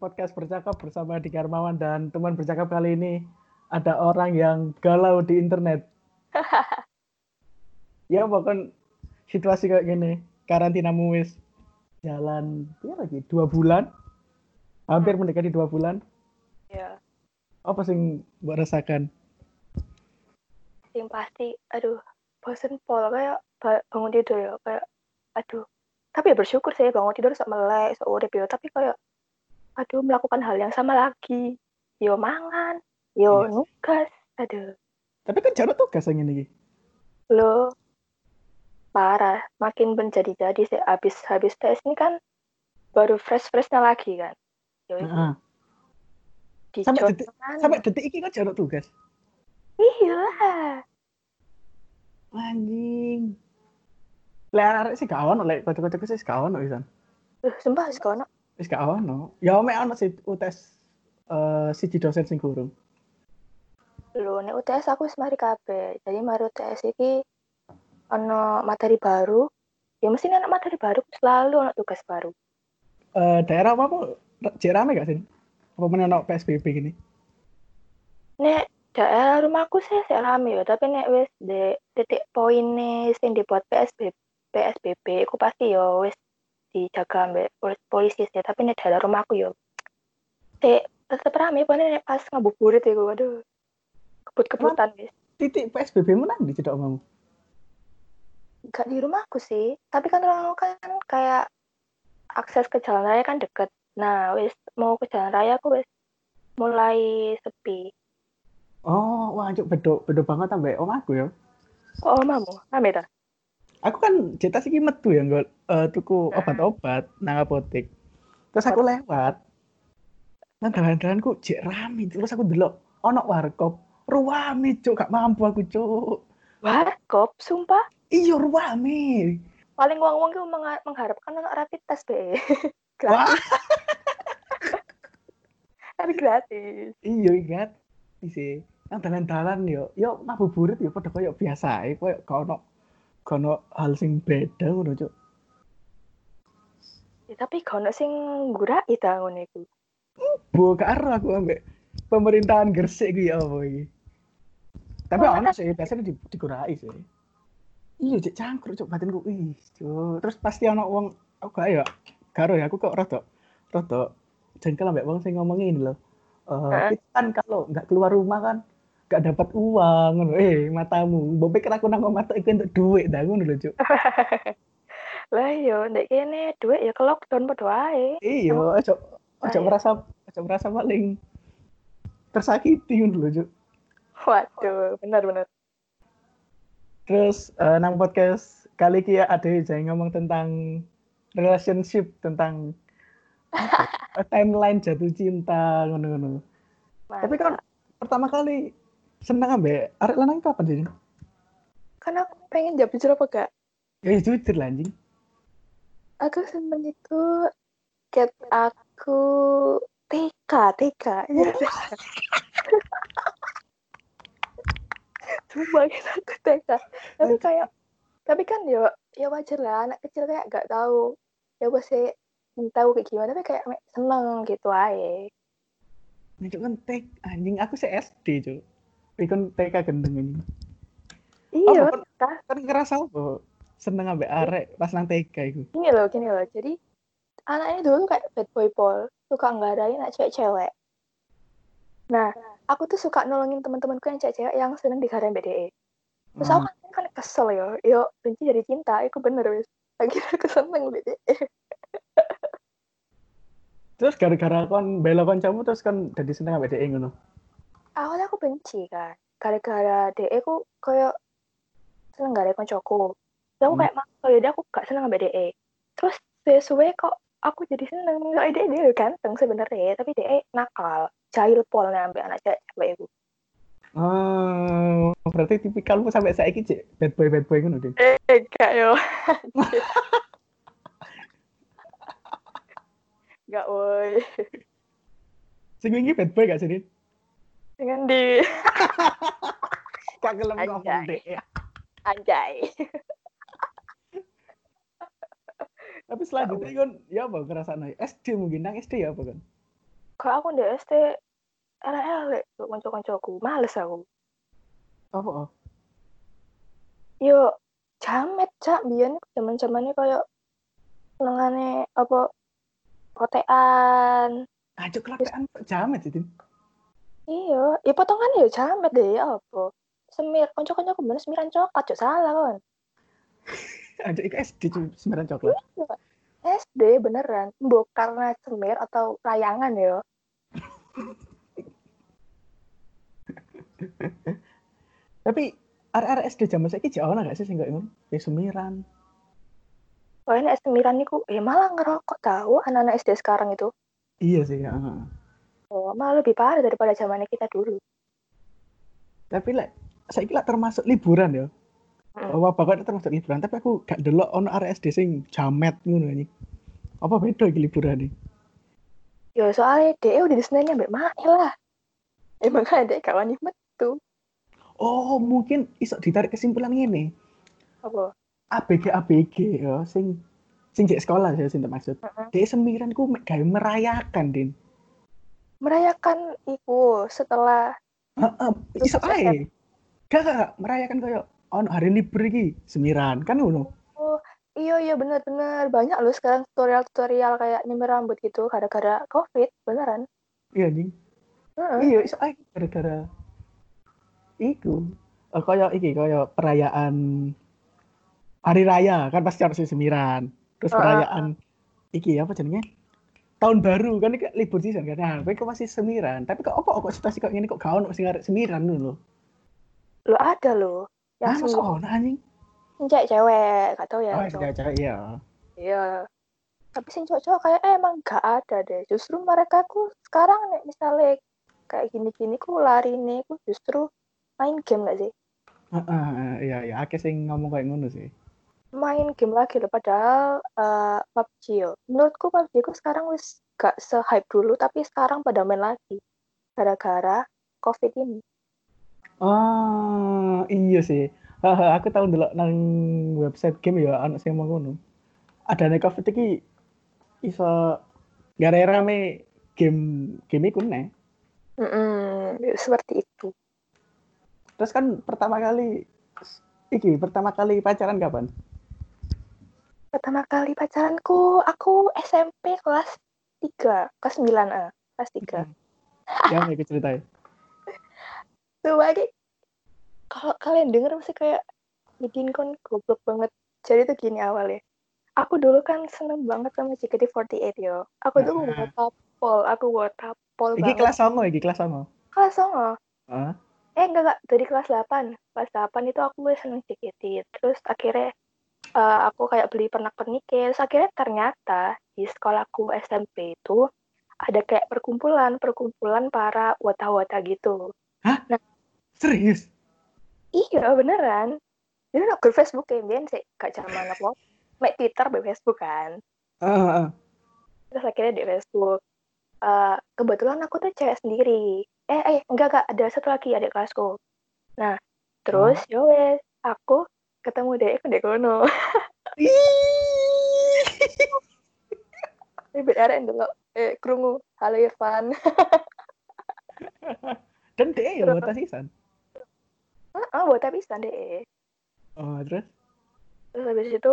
podcast bercakap bersama di Karmawan dan teman bercakap kali ini ada orang yang galau di internet. ya bahkan situasi kayak gini, karantina wis jalan ya lagi dua bulan, hampir mendekati dua bulan. Ya, Apa sih mbak rasakan? yang pasti, aduh, bosen pol kayak ba- bangun tidur ya, kayak, aduh. Tapi ya bersyukur sih bangun tidur sok melek, sok urip ya. Tapi kayak, aduh, melakukan hal yang sama lagi. Yo mangan, yo Yes. nugas, aduh. Tapi kan jarang tugas yang ini. Lo parah, makin menjadi-jadi sih. Habis habis tes ini kan baru fresh-freshnya lagi kan. Yo, Heeh. di Sampai detik, sampai detik ini kan jarang tugas. Iya. Anjing. Lah arek sih gak ono lek kocok-kocok sih gak ono pisan. Sumpah wis kono. Wis gak ono. Ya mek ono sih UTS eh siji dosen sing gurung. Lho, nek UTS aku wis mari kabeh. Jadi mari UTS iki ono materi baru. Ya mesti nek materi baru selalu ono tugas baru. Eh daerah apa kok jek rame gak sih? Apa meneh ono PSBB gini? Nek daerah rumahku sih sih rame ya, tapi nek wis di titik poinnya sing dibuat PSBB PSBB aku pasti ya wis dijaga ambek pol- polisi sih, tapi nek daerah rumahku ya sik tetep rame pokoknya pas ngabuburit iku waduh kebut-kebutan wis. Titik PSBB mu nang di cedok omamu? Gak di rumahku sih, tapi kan rumahku kan kayak akses ke jalan raya kan deket. Nah, wis mau ke jalan raya aku wis mulai sepi. Oh, wah cuk bedo bedo banget ambek omahku ya. Oh, mamu, rame ta? Aku kan cetas iki metu ya nggak eh, tuku obat-obat nang apotek. Terus aku lewat. Nang dalan-dalanku jek rame terus aku delok ono warkop. Ruame cuk gak mampu aku cuk. Warkop, sumpah. Iya ruame. Paling wong-wong itu mengha- mengharapkan untuk rapid test be. Wah, gratis. Tapi gratis. iya ingat sih. Nang dalan-dalan yo, yo ngabuburit yo padha koyo biasa ae, koyo gak ono gak ono hal sing beda ngono cuk. Ya, tapi gak ono sing ngurai ta ngono iku. Bu karo aku ambek pemerintahan Gresik iki ya apa iki. Tapi Oh, ono sih biasanya di, dikurai sih. Iya cek cangkruk cok batinku ih cuk. Terus pasti ono wong aku gak ya karo ya aku kok rada rada jengkel ambek wong sing ngomong ini loh. Eh Heeh. kita kan kalau nggak keluar rumah kan nggak dapat uang ngono. Eh matamu, mbok pikir aku nang tok iku untuk duit dah ngono lho cuk. Lah yo, ndek kene duit ya ke lockdown padha wae. Iya, ojo Ayo. merasa ojo merasa paling tersakiti ngono lho cuk. Waduh, benar-benar. Terus eh, nang podcast kali ini ada yang ngomong tentang relationship, tentang ya, timeline jatuh cinta, ngono-ngono. Tapi kan pertama kali seneng ambek arek lanang kapan sih? kan aku pengen jawab jujur apa gak? Ya jujur lah anjing. Aku seneng itu cat aku TK, TK. Coba kita aku TK. Tapi kayak, tapi kan ya, ya wajar lah anak kecil kayak gak tahu. Ya gue sih tahu kayak gimana, tapi kayak seneng gitu aja. Nih cuk kan tek anjing aku se SD cuk. Ikon TK gendeng ini. Iya, kan, Kak. kan ngerasa apa? Seneng ambek arek pas nang TK iku. Gini loh, gini loh. Jadi anak ini dulu kayak bad boy pol, suka nggadain anak cewek-cewek. Nah, aku tuh suka nolongin teman-temanku yang cewek-cewek yang seneng digarain BDE. Terus aku Ah, kan, kan kesel ya, yo benci jadi cinta, itu bener wis. Lagi aku seneng BDE. Terus gara-gara kon bela kancamu terus kan jadi seneng ambek dhek ngono. Aku benci kan, gara-gara DE ku kayak seneng gak ada koncoku. Terus aku Hmm. kayak maksa ya aku gak seneng sama DE. Terus suwe-suwe kok aku jadi seneng. Soalnya DE dia ganteng sebenarnya, tapi DE nakal. Jahil pol nih ambil anak cewek itu. Oh, berarti tipikalmu sampai saiki cek bad boy bad boy ngono deh. Eh, gak yo. Gak woi. Sing wingi bad boy gak sih? Din? Dengan di Gak gelem ngomong deh ya. anjay. Tapi selanjutnya kan ya apa ngerasane? SD mungkin nang SD ya apa kan? Kalau aku di SD elek-elek kanca-kancaku, males aku. Apa? Oh, Yo jamet cak biyen zaman-zamane koyo nengane apa kotean. Aja kelapean kok jamet sih, Tin. Iya, ya potongannya ya jamet deh ya apa. Semir, kanca-kancaku bener semiran coklat, cok salah kan. Aja iku SD cuma sembilan coklat. SD beneran, mbok karena semir atau layangan ya. Tapi area SD zaman saiki jauh gak sih sing gak ngono? Ya semiran. Soalnya SD semiran niku, ya malah ngerokok tahu anak-anak SD sekarang itu. Iya sih, ya. Oh, malah lebih parah daripada zamannya kita dulu. Tapi lek saiki lek termasuk liburan ya. Hmm. Wah, bakal termasuk liburan, tapi aku gak delok ono area SD sing jamet ngono ini. Apa beda iki liburan nih? Ya soalnya dia udah disenengi ambek Mail lah. Emang ada kawan metu. Oh, mungkin iso ditarik kesimpulan ini. Apa? ABG ABG ya sing sing jek sekolah ya sing maksud. Heeh. Dia semiran ku gawe merayakan, Din. Merayakan iku setelah Heeh, iso ae. Gak, gak, gak, merayakan koyo ono hari libur iki semiran kan ngono. Iya iya bener-bener banyak loh sekarang tutorial-tutorial kayak nyemir rambut gitu gara-gara covid beneran. Iya, Ding. Heeh. Iya, iso ae gara-gara iku. Eh, koyo iki koyo perayaan hari raya kan pasti harus semiran. Terus Heeh. perayaan iki apa jenenge? Tahun baru kan iki libur season kan. Nah, kowe kok masih semiran. Tapi kok apa kok situasi kok ngene kok gak ono sing arek semiran lho. Lo ada Nah, yang masa sungguh ono anjing? cewek cewek gak tau ya. Oh, cowok. cewek iya. Iya. Tapi sing cowok-cowok kayak eh, emang gak ada deh. Justru mereka ku sekarang nih misalnya kayak gini-gini ku lari nih ku justru main game gak sih? Heeh, iya iya akeh sing ngomong kayak ngono sih. Main game lagi loh padahal eh, PUBG yo. Menurutku PUBG ku sekarang wis gak se-hype dulu tapi sekarang pada main lagi. Gara-gara covid ini. Oh, iya sih. Aku tahu dulu nang website game ya anak sing ngomong ngono. Ada nek Covid iki iso gara-gara rame game game iku nih. Mm-mm, seperti itu. Terus kan pertama kali iki pertama kali pacaran kapan? Pertama kali pacaranku aku SMP kelas 3, kelas 9 ah, kelas 3. Ya, aku ceritain. Tuh lagi kalau kalian denger mesti kayak bikin kon goblok banget. Jadi tuh gini awalnya. Aku dulu kan seneng banget sama JKT48 yo. Aku tuh Ah. mau tapol, aku mau tapol Iki banget. kelas sama, iki kelas sama. kelas songo. Hah? Eh enggak enggak dari kelas 8. Kelas 8 itu aku seneng JKT. Terus akhirnya eh, aku kayak beli pernak-pernik terus akhirnya ternyata di sekolahku SMP itu ada kayak perkumpulan perkumpulan para wata-wata gitu. Serius? iya beneran. Jadi no grup Facebook kayak biar sih. Gak zaman apa Mek Twitter be Facebook kan. Heeh, heeh. terus akhirnya di Facebook. Eh, kebetulan aku tuh cewek sendiri. Eh eh enggak enggak. Ada satu lagi adik kelasku. Nah terus yo wes aku ketemu deh aku deh kono ini benar dulu eh krungu halo Irfan. Dan dia ya buat asisan. ah buat bisa deh Oh, terus? terus habis itu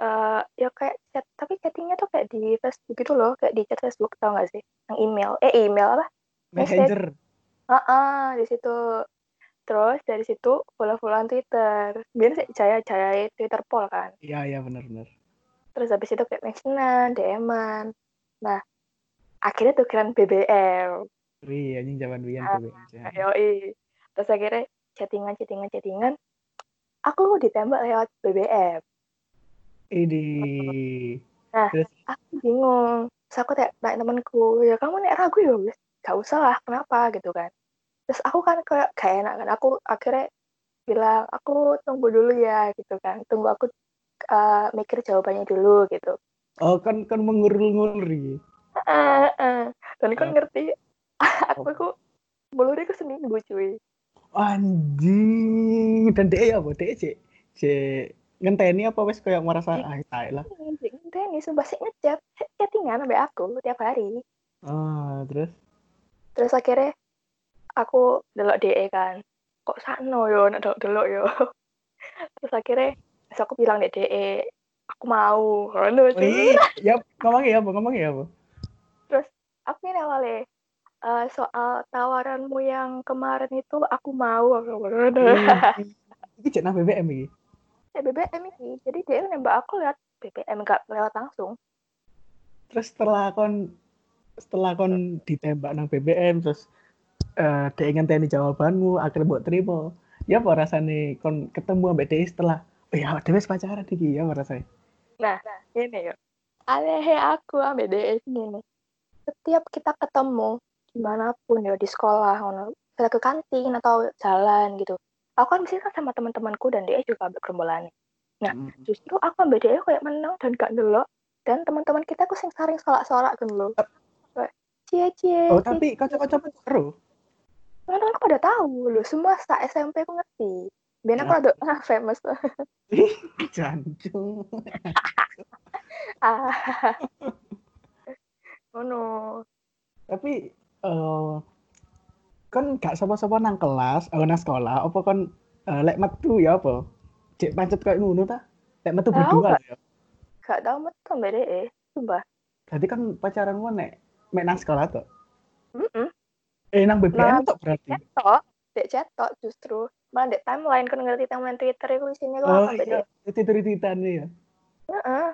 eh ya kayak chat tapi chattingnya tuh kayak di Facebook gitu loh kayak di chat Facebook tau gak sih? Yang email eh email apa? Messenger. ah ah, di situ terus dari situ follow followan Twitter biar sih jaya jaya Twitter poll kan Iya, iya benar-benar. terus habis itu kayak mentionan DM-an nah akhirnya tukeran BBM Wih, anjing zaman biyen Ah, tuh. Bang. Yoi. Terus akhirnya chattingan, chattingan, chattingan. Aku ditembak lewat BBM. Ini. Aku bingung. Terus aku tanya temanku, ya kamu nek ragu ya gak usah lah, kenapa gitu kan. Terus aku kan kayak gak enak kan. Aku akhirnya bilang, aku tunggu dulu ya gitu kan. Tunggu aku eh, mikir jawabannya dulu gitu. Oh, kan kan mengurul-ngurul Ah, ah. Dan kan Ah. ngerti, aku aku mulutnya ke seminggu cuy. Anjing. Dan dia ya apa? Dia cek cek ngenteni apa wes kayak merasa ah tai lah. Ini sumpah sih ngechat chattingan sampai aku tiap hari oh terus terus akhirnya aku delok DE kan. Kok sakno yo nak delok delok yo. Terus akhirnya terus aku bilang deh DE aku mau. Ngono Wih, ya ngomong ya apa ngomong ya apa terus aku ini awalnya eh, soal tawaranmu yang kemarin itu aku mau. Aku ngono. Ini cek nang BBM ini eh BBM ini jadi dia nembak aku lewat BBM gak lewat langsung. Terus setelah kon setelah kon ditembak nang BBM terus eh dia ingin tanya jawabanmu akhirnya buat terima ya apa rasanya kon ketemu ambek dia setelah oh ya dia pacaran iki. Ya apa rasanya? Nah ini yo. Aneh aku ambil DE ini setiap kita ketemu di mana pun ya di sekolah misalnya ke kantin atau jalan gitu aku kan kan sama teman-temanku dan dia juga ambil gerombolan. Nah, Hmm. justru aku ambil dia kayak menang dan gak delok dan teman-teman kita aku sing saring sorak-sorak kan lo kayak cie cie oh tapi kocok-kocok itu seru teman-teman aku pada tahu loh semua saat SMP aku ngerti. Biar aku ada ah, famous. Jancung ah. Oh no tapi eh kan gak sapa-sapa nang kelas oh nang sekolah apa kon eh, lek metu ya apa? Cek pancet kayak ngono ta? Lek metu berdua ya? Gak tahu betul mbak DE sumpah. Berarti kan pacaran gua nek mek nang sekolah tuh Mm-mm. Eh nang BBM Nah, tuh berarti? Cetok dek cetok justru. Malah dek timeline kan ngerti timeline Twitter itu isinya gue oh sampai iya. itu cerita ya? Heeh.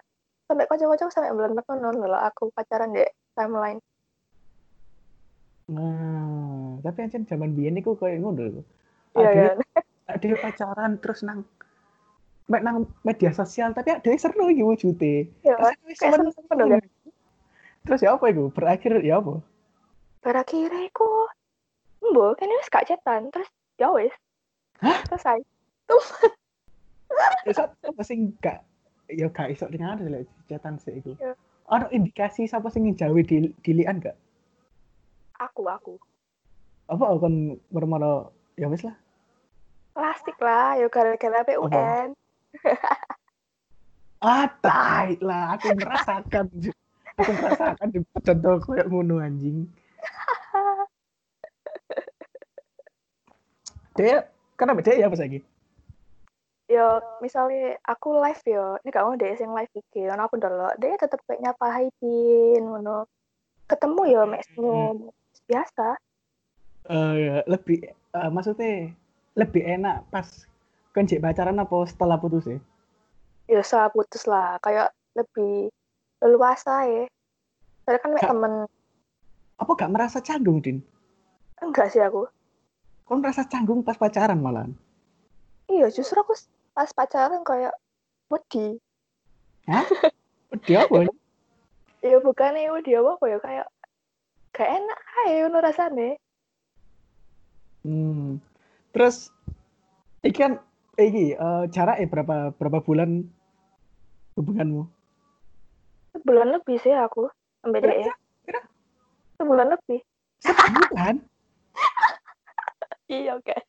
sampai kocok-kocok sampai bulan depan loh aku pacaran dek timeline. Nah tapi ancen zaman biyen iku koyo ngono lho. Iya Ada- kan ada pacaran terus nang mek nang media sosial tapi ada yang seru iki wujude Iya, Terus kan? terus ya apa iku? Berakhir ya apa berakhir iku Mbok, kan wis gak cetan, terus ya wis. Hah? Selesai. ya sat apa sing gak ya gak iso dengan ada lek cetan sih iku Iya. ono indikasi sapa sing ngejawi di dilian gak Aku, aku. apa kon mermara ya wis lah Plastik lah, ya gara-gara PUN. ah tai lah aku merasakan aku merasakan di contoh kayak ngono anjing dia kenapa dia ya apa lagi Yo, misalnya aku live yo, ini mau deh sing live iki, kan aku delok, dia tetep kayak nyapa Haidin, ngono. Ketemu yo mek senyum. Biasa. Eh, lebih eh, maksudnya lebih enak pas kan pacaran apa setelah putus ya Ya usah putus lah, kayak lebih leluasa ya. Soalnya kan mek temen, apa gak merasa canggung din enggak sih aku. kon merasa canggung pas pacaran malahan Iya, justru aku pas pacaran kayak wedi. dia apa Ya bukannya wedi apa ya kayak gak enak aja ngono rasane. hmm. terus iki kan iki eh, jarak eh berapa berapa bulan hubunganmu Sebulan lebih sih aku sampai dia ya. Sebulan lebih. sebulan Iya, guys.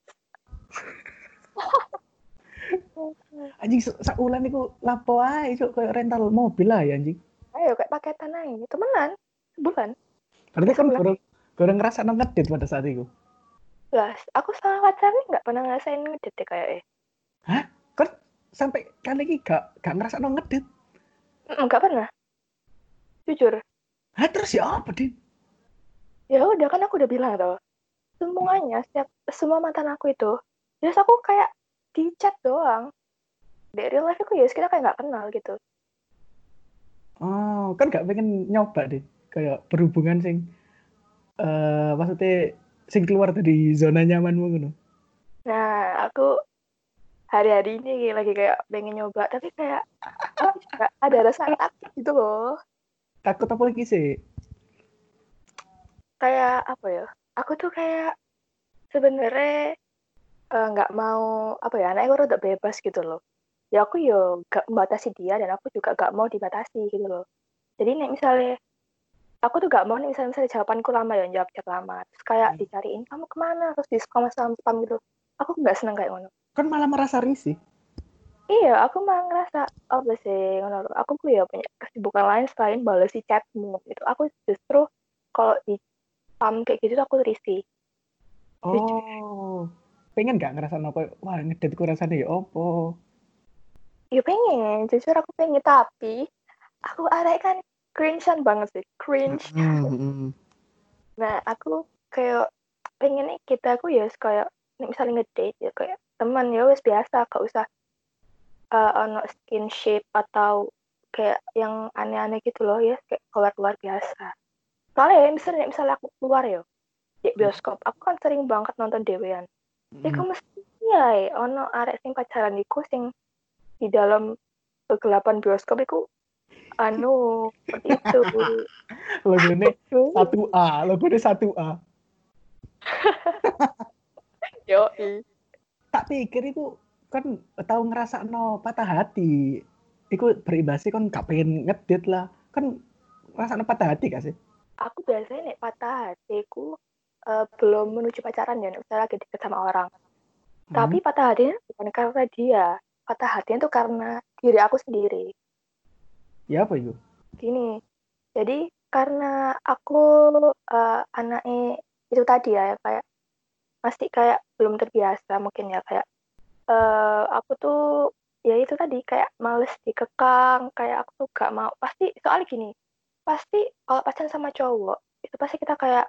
anjing se- seulan iku lapo ae cuk kayak rental mobil lah ya anjing Ayo kayak paketan aja. Temenan. Sebulan. berarti kan Sebulan. gorong gorong ngerasa ngedit pada saat itu Lah, aku sama pacarnya nggak pernah ngerasain ngedit deh kayak eh. kan sampai kali ini gak gak ngerasa ngedit Nggak pernah. Jujur. Hah terus ya apa din Ya udah kan aku udah bilang tuh. Semuanya, setiap semua mantan aku itu, ya aku kayak di chat doang. Dari real life aku ya kita kayak nggak kenal gitu. Oh, kan gak pengen nyoba deh. Kayak berhubungan sing eh maksudnya sing keluar dari zona nyamanmu ngono. Nah, aku hari-hari ini lagi kayak pengen nyoba, tapi kayak aku juga ada rasa takut gitu loh. Takut apa lagi sih? Kayak apa ya? Aku tuh kayak sebenarnya eh, nggak mau apa ya? Anaknya aku udah bebas gitu loh. Ya aku yo gak membatasi dia dan aku juga gak mau dibatasi gitu loh. Jadi nek misalnya aku tuh gak mau nih misalnya, misalnya jawabanku lama ya jawab jawab lama terus kayak Hmm. dicariin kamu ke mana terus di spam spam spam gitu aku nggak seneng kayak ngono Kan malah merasa risih. iya aku malah ngerasa apa sih ngono aku tuh ya punya kesibukan lain selain balas si chatmu gitu aku justru kalau di spam kayak gitu tuh aku risih Oh, pengen nggak ngerasa apa? Wah, ngedit ku rasanya ya opo. ya pengen. Jujur aku pengen tapi aku arek kan cringe banget sih cringe. Hmm, nah aku kayak pengen kita aku ya kayak misalnya ngedate ya kayak teman ya wes biasa gak usah uh, ono skinship atau kayak yang aneh-aneh gitu loh ya kayak keluar-keluar biasa soalnya ya misalnya misalnya aku keluar ya di bioskop aku kan sering banget nonton dewean ya hmm. kamu mesti ya ono arek sing pacaran iku sing di dalam kegelapan bioskop iku anu itu Logo ini satu A, logo ini satu A. yo Tak pikir itu kan tahu ngerasa no patah hati. Iku berimbasnya kan gak pengen ngedit lah. Kan ngerasa no patah hati gak sih? Aku biasanya nek patah hatiku uh, belum menuju pacaran ya misalnya lagi deket sama orang Hmm. tapi patah hatinya bukan karena dia patah hatinya tuh karena diri aku sendiri Ya apa itu? gini jadi karena aku uh, anaknya itu tadi ya kayak masih kayak belum terbiasa mungkin ya kayak eh aku tuh ya itu tadi kayak males dikekang kayak aku tuh gak mau pasti soalnya gini pasti kalau pacaran sama cowok itu pasti kita kayak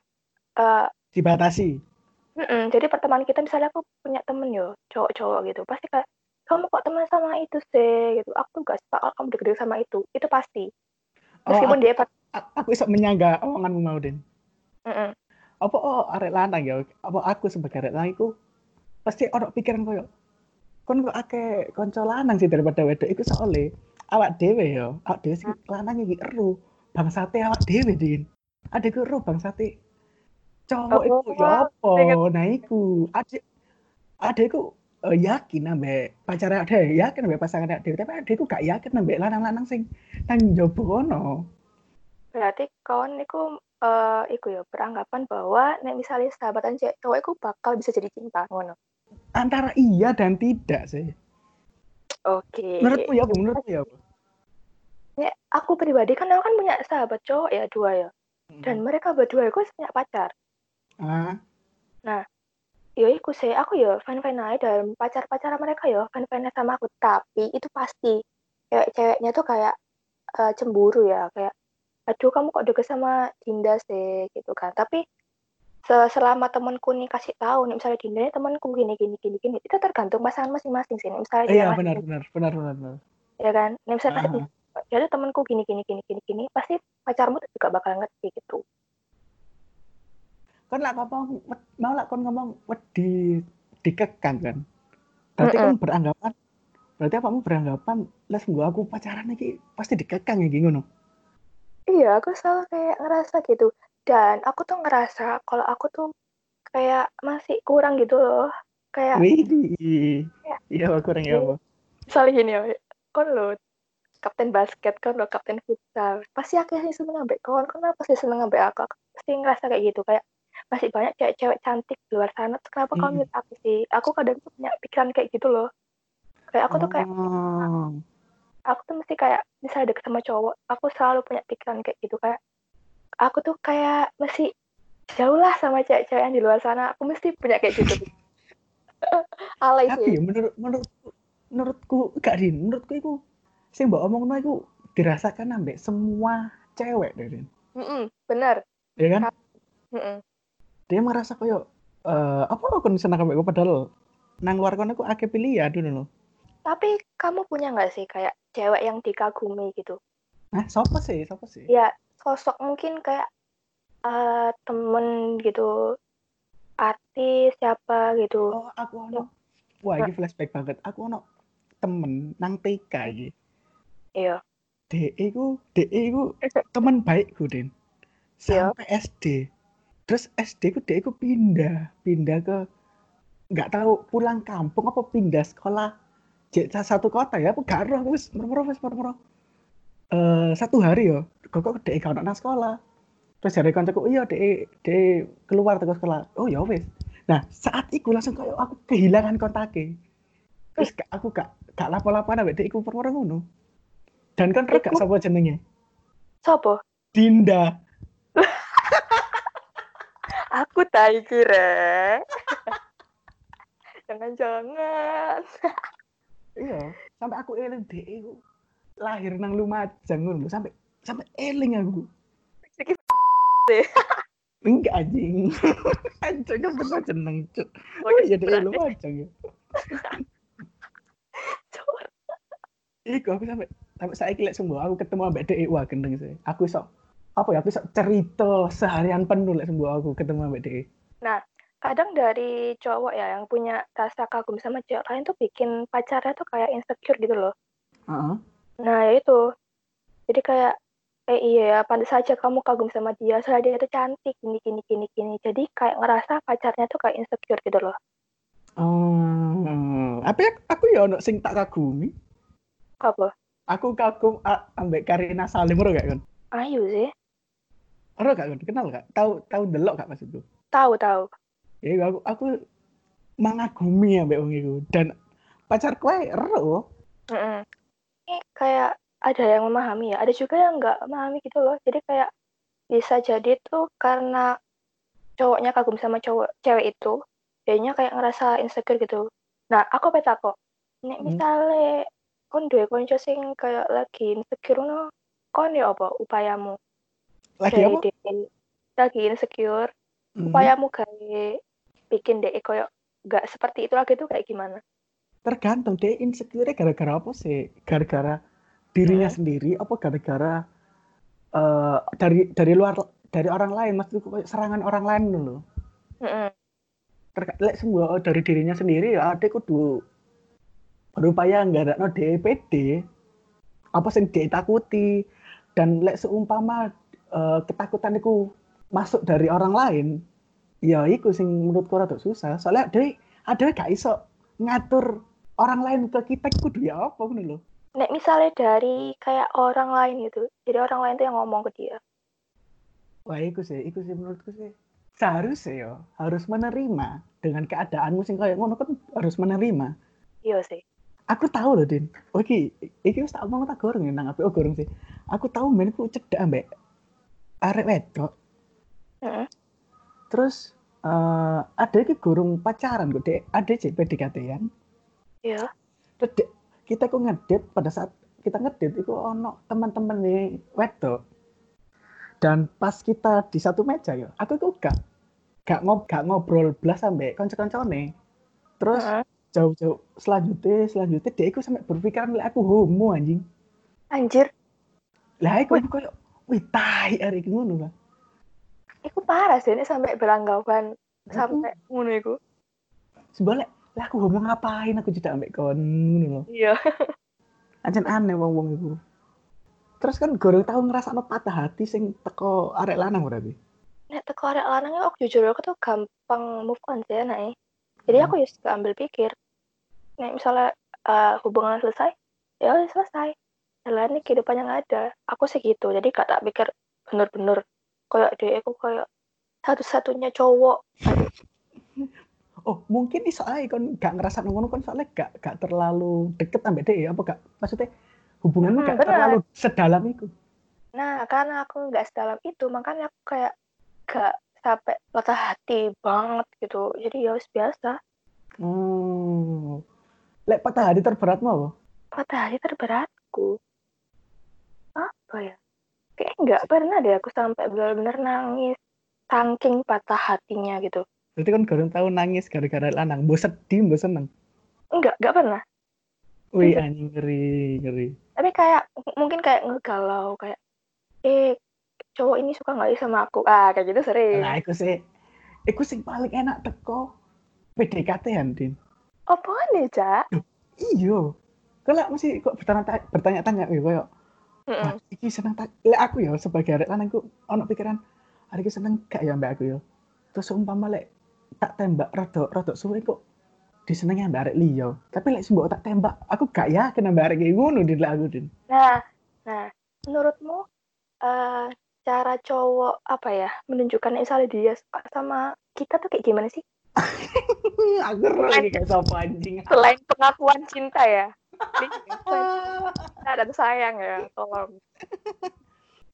eh Dibatasi. Mm-mm, jadi pertemanan kita misalnya aku punya temen yo cowok-cowok gitu pasti kayak kamu kok teman sama itu sih gitu aku gak suka kalau kamu deket sama itu itu pasti Oh, meskipun aku, dia aku bisa menyangga omonganmu mau Den. Mm-mm. Apa oh arek lanang ya? Apa aku sebagai arek lanang iku pasti ono pikiran koyo kon kok akeh kanca lanang sih daripada wedok iku soalnya awak dhewe ya, awak dhewe sing lanang iki eru bangsate awak dhewe Din. Adekku eru bangsate cowok Oh, iku ya apa? Nah iku adek adekku eh, yakin ambek pacar ade yakin ambek pasangan ade tapi adekku gak yakin ambek lanang-lanang sing nang njaba kono. berarti kawan niku eh iku ya beranggapan bahwa nek misalnya sahabatan cewek cowok iku bakal bisa jadi cinta ngono Antara iya dan tidak sih. oke Menurutmu ya, Bu? Menurutmu ya, Bu? Nek aku pribadi kan aku kan punya sahabat cowok ya dua ya. Dan mereka berdua itu punya pacar. Ah, ya iku sih aku ya fan fan aja dan pacar pacaran mereka ya fan fan sama aku. Tapi itu pasti cewek ceweknya tuh kayak eh, cemburu ya kayak aduh kamu kok deket sama Dinda sih? Gitu kan. Tapi se- selama temanku nih kasih tahu nih misalnya Dinda ini temanku gini gini gini gini itu tergantung pasangan masing-masing sih. Nih, misalnya iya benar benar benar benar. benar. ya kan? Nih misalnya Ah. Jadi temanku gini gini gini gini gini pasti pacarmu juga bakal ngerti gitu Kan lah ngomong mau lah kon ngomong wedi dikekang kan. Berarti kan beranggapan berarti apamu beranggapan les gua aku pacaran iki pasti dikekang ya ngono. Iya, aku selalu kayak ngerasa gitu. Dan aku tuh ngerasa kalau aku tuh kayak masih kurang gitu loh. Kayak Wih. Ya. Iya kurang ya apa? gini ya, kon lo kapten basket, kon lo kapten futsal. Pasti sih seneng ambek kon, kon pasti seneng ambek aku. Aku pasti ngerasa kayak gitu, kayak masih banyak cewek-cewek cantik di luar sana. Terus kenapa kamu Mm. milih aku sih? Aku kadang tuh punya pikiran kayak gitu loh. Kayak aku tuh kayak Oh. aku tuh mesti kayak misalnya deket sama cowok, aku selalu punya pikiran kayak gitu kayak aku tuh kayak mesti jauh lah sama cewek-cewek yang di luar sana. Aku mesti punya kayak gitu. Alay Tapi sih. ya menurut menurutku menurutku gak Din, menurutku itu sing mbok omongno iku dirasakan ambek semua cewek deh, Din. Mm-mm, bener. Ya kan? Mm-mm. Dia merasa koyo eh apa aku seneng ambek padahal nang luar kono aku akeh pilihan dulu loh. Tapi kamu punya nggak sih kayak cewek yang dikagumi gitu? Nah, siapa sih? Siapa sih? Ya sosok mungkin kayak eh, temen gitu, artis siapa gitu. Oh, aku ono. Wah, ini flashback banget. Aku ono temen nang TK iki. Iya. DE ku, DE ku teman baikku, Din. Iya. Sampai SD. Terus SD ku DE ku pindah, pindah ke nggak tahu pulang kampung apa pindah sekolah J satu kota ya, aku gak roh, wis merem wis merem Eh satu hari yo, kok kok DE gak nang sekolah. Terus dari kancaku, iya DE DE keluar dari sekolah. Oh ya wis. Nah, saat itu langsung kayak aku kehilangan kontaknya. Terus gak- aku gak gak lapo-lapo ambek dekku perkara ngono. Dan kan Iku- sapa jenenge? Sopo? Dinda. Aku tak kira. Jangan-jangan. Iya, sampai aku eling iku lahir nang Lumajang ngono sampai sampai eling aku. Iki Enggak anjing. Anjing kan bener jeneng, Cuk. Oh dek berarti. Lumajang ya. Iku aku sampai sampai saiki lek sembuh aku ketemu ambek dek wah gendeng sih. Aku sok apa ya aku sok cerita seharian penuh lek sembuh aku ketemu ambek dek. kadang dari cowok ya yang punya rasa kagum sama cewek lain tuh bikin pacarnya tuh kayak insecure gitu loh. Heeh. Nah ya itu. Jadi kayak eh iya ya pantas saja kamu kagum sama dia soalnya dia tuh cantik gini gini gini gini. Jadi kayak ngerasa pacarnya tuh kayak insecure gitu loh. Oh, apa ya aku ya ono sing tak kagumi. Apa? Aku kagum a- ambek Karina Salim ora gak kan? Ayu sih. Ora gak kan? Kenal gak? Tahu tahu delok gak maksudku? Tahu tahu. Ya aku aku mengagumi ambek wong iku dan pacar kowe ero. Mm-mm. Ini kayak ada yang memahami ya, ada juga yang nggak memahami gitu loh. Jadi kayak bisa jadi tuh karena cowoknya kagum sama cowok cewek itu, jadinya kayak ngerasa insecure gitu. Nah, aku peta kok. Nek Hmm. Kon duwe konco sing kayak lagi insecure no, kon ya apa upayamu? Lagi apa? Lagi insecure, Hmm. upayamu gawe bikin dek koyo nggak seperti itu lagi tuh kayak gimana? Tergantung deh insecure gara-gara apa sih? Gara-gara dirinya Hmm. sendiri apa gara-gara eh dari dari luar dari orang lain maksudku kayak serangan orang lain dulu. Mm-mm. Terka- lek semua dari dirinya sendiri ya ada kudu berupaya nggak ada no DPD apa sing ditakuti. Dan lek seumpama eh, ketakutan itu masuk dari orang lain ya iku sing menurutku rada susah. Soalnya ada ada gak iso ngatur orang lain ke kita kudu ya apa ngono lho. Nek misalnya dari kayak orang lain gitu, jadi orang lain tuh yang ngomong ke dia. wah iku sih iku sih menurutku sih. Seharusnya ya harus menerima dengan keadaanmu sing kayak ngono kan harus menerima. Iya sih. Aku tahu loh Din. Oke iki wis tak omong tak goreng nang apa oh goreng sih. Aku tahu men ku cedak ambek arek wedok. Terus eh ada iki gurung pacaran kok dek. Ada sih PDKT-an Iya. terus dek, kita kok ngedit pada saat kita ngedit itu ono teman-teman nih wedok. Dan pas kita di satu meja ya aku kok gak gak, ngob, gak ngobrol belas sampai konco-koncone terus Heeh. Jauh-jauh. Selanjutnya selanjutnya dia itu sampai berpikiran lah aku homo anjing. Anjir, lah aku aku kayak wih tai hari ini ngono lah itu parah sih ini sampai beranggapan sampai ngono iku. sebenarnya lah aku homo ngapain? Aku tidak ambek kon ngono loh Iya. ancen aneh wong wong itu terus kan gorong tahu ngerasa patah hati sing teko arek lanang berarti? Nek teko arek lanangnya aku jujur aku tuh gampang move on sih nek. Jadi aku ya suka ambil pikir. Nek misalnya eh, hubungan selesai, ya udah selesai. Jalan nih kehidupannya nggak ada. Aku sih gitu. Jadi gak tak pikir bener-bener kayak dia aku kayak satu-satunya cowok. oh mungkin iso ae kon gak ngerasa ngono kon soalnya gak gak terlalu deket ambek dia apa gak maksudnya hubunganmu Hmm, gak bener. terlalu sedalam itu Nah, karena aku nggak sedalam itu, makanya aku kayak gak sampai patah hati banget gitu. Jadi ya wis biasa. oh lek patah hati terberatmu apa Patah hati terberatku. Apa ya? Kayak nggak pernah deh aku sampai benar-benar nangis. Saking patah hatinya gitu. berarti kan gorong tahu nangis gara-gara lanang mbok sedih mbok seneng Enggak, nggak pernah. wih anjing ngeri ngeri Tapi kayak mungkin kayak ngegalau kayak eh cowok ini suka nggak ya sama aku. Ah, kayak gitu sering. Nah, iku sih, iku sing paling enak teko PDKT an, Din. Apa nih, Cak? Iya. Kalau masih kok bertanya bertanya-tanya ya koyo, Mm-mm. wah, iki seneng tak lek aku ya sebagai arek lanang ku ono pikiran hari iki seneng gak ya mbak aku ya. Terus umpama lek tak tembak rada rada suwe kok disenengi ambek arek liya. Tapi lek sembok tak tembak, aku gak yakin ambek arek iki ngono lek aku, Din. Nah, nah, menurutmu eh cara cowok apa ya menunjukkan misalnya dia sama kita tuh kayak gimana sih? ero lagi kayak sapa anjing. Selain pengakuan cinta ya. Nah, dan sayang ya, tolong.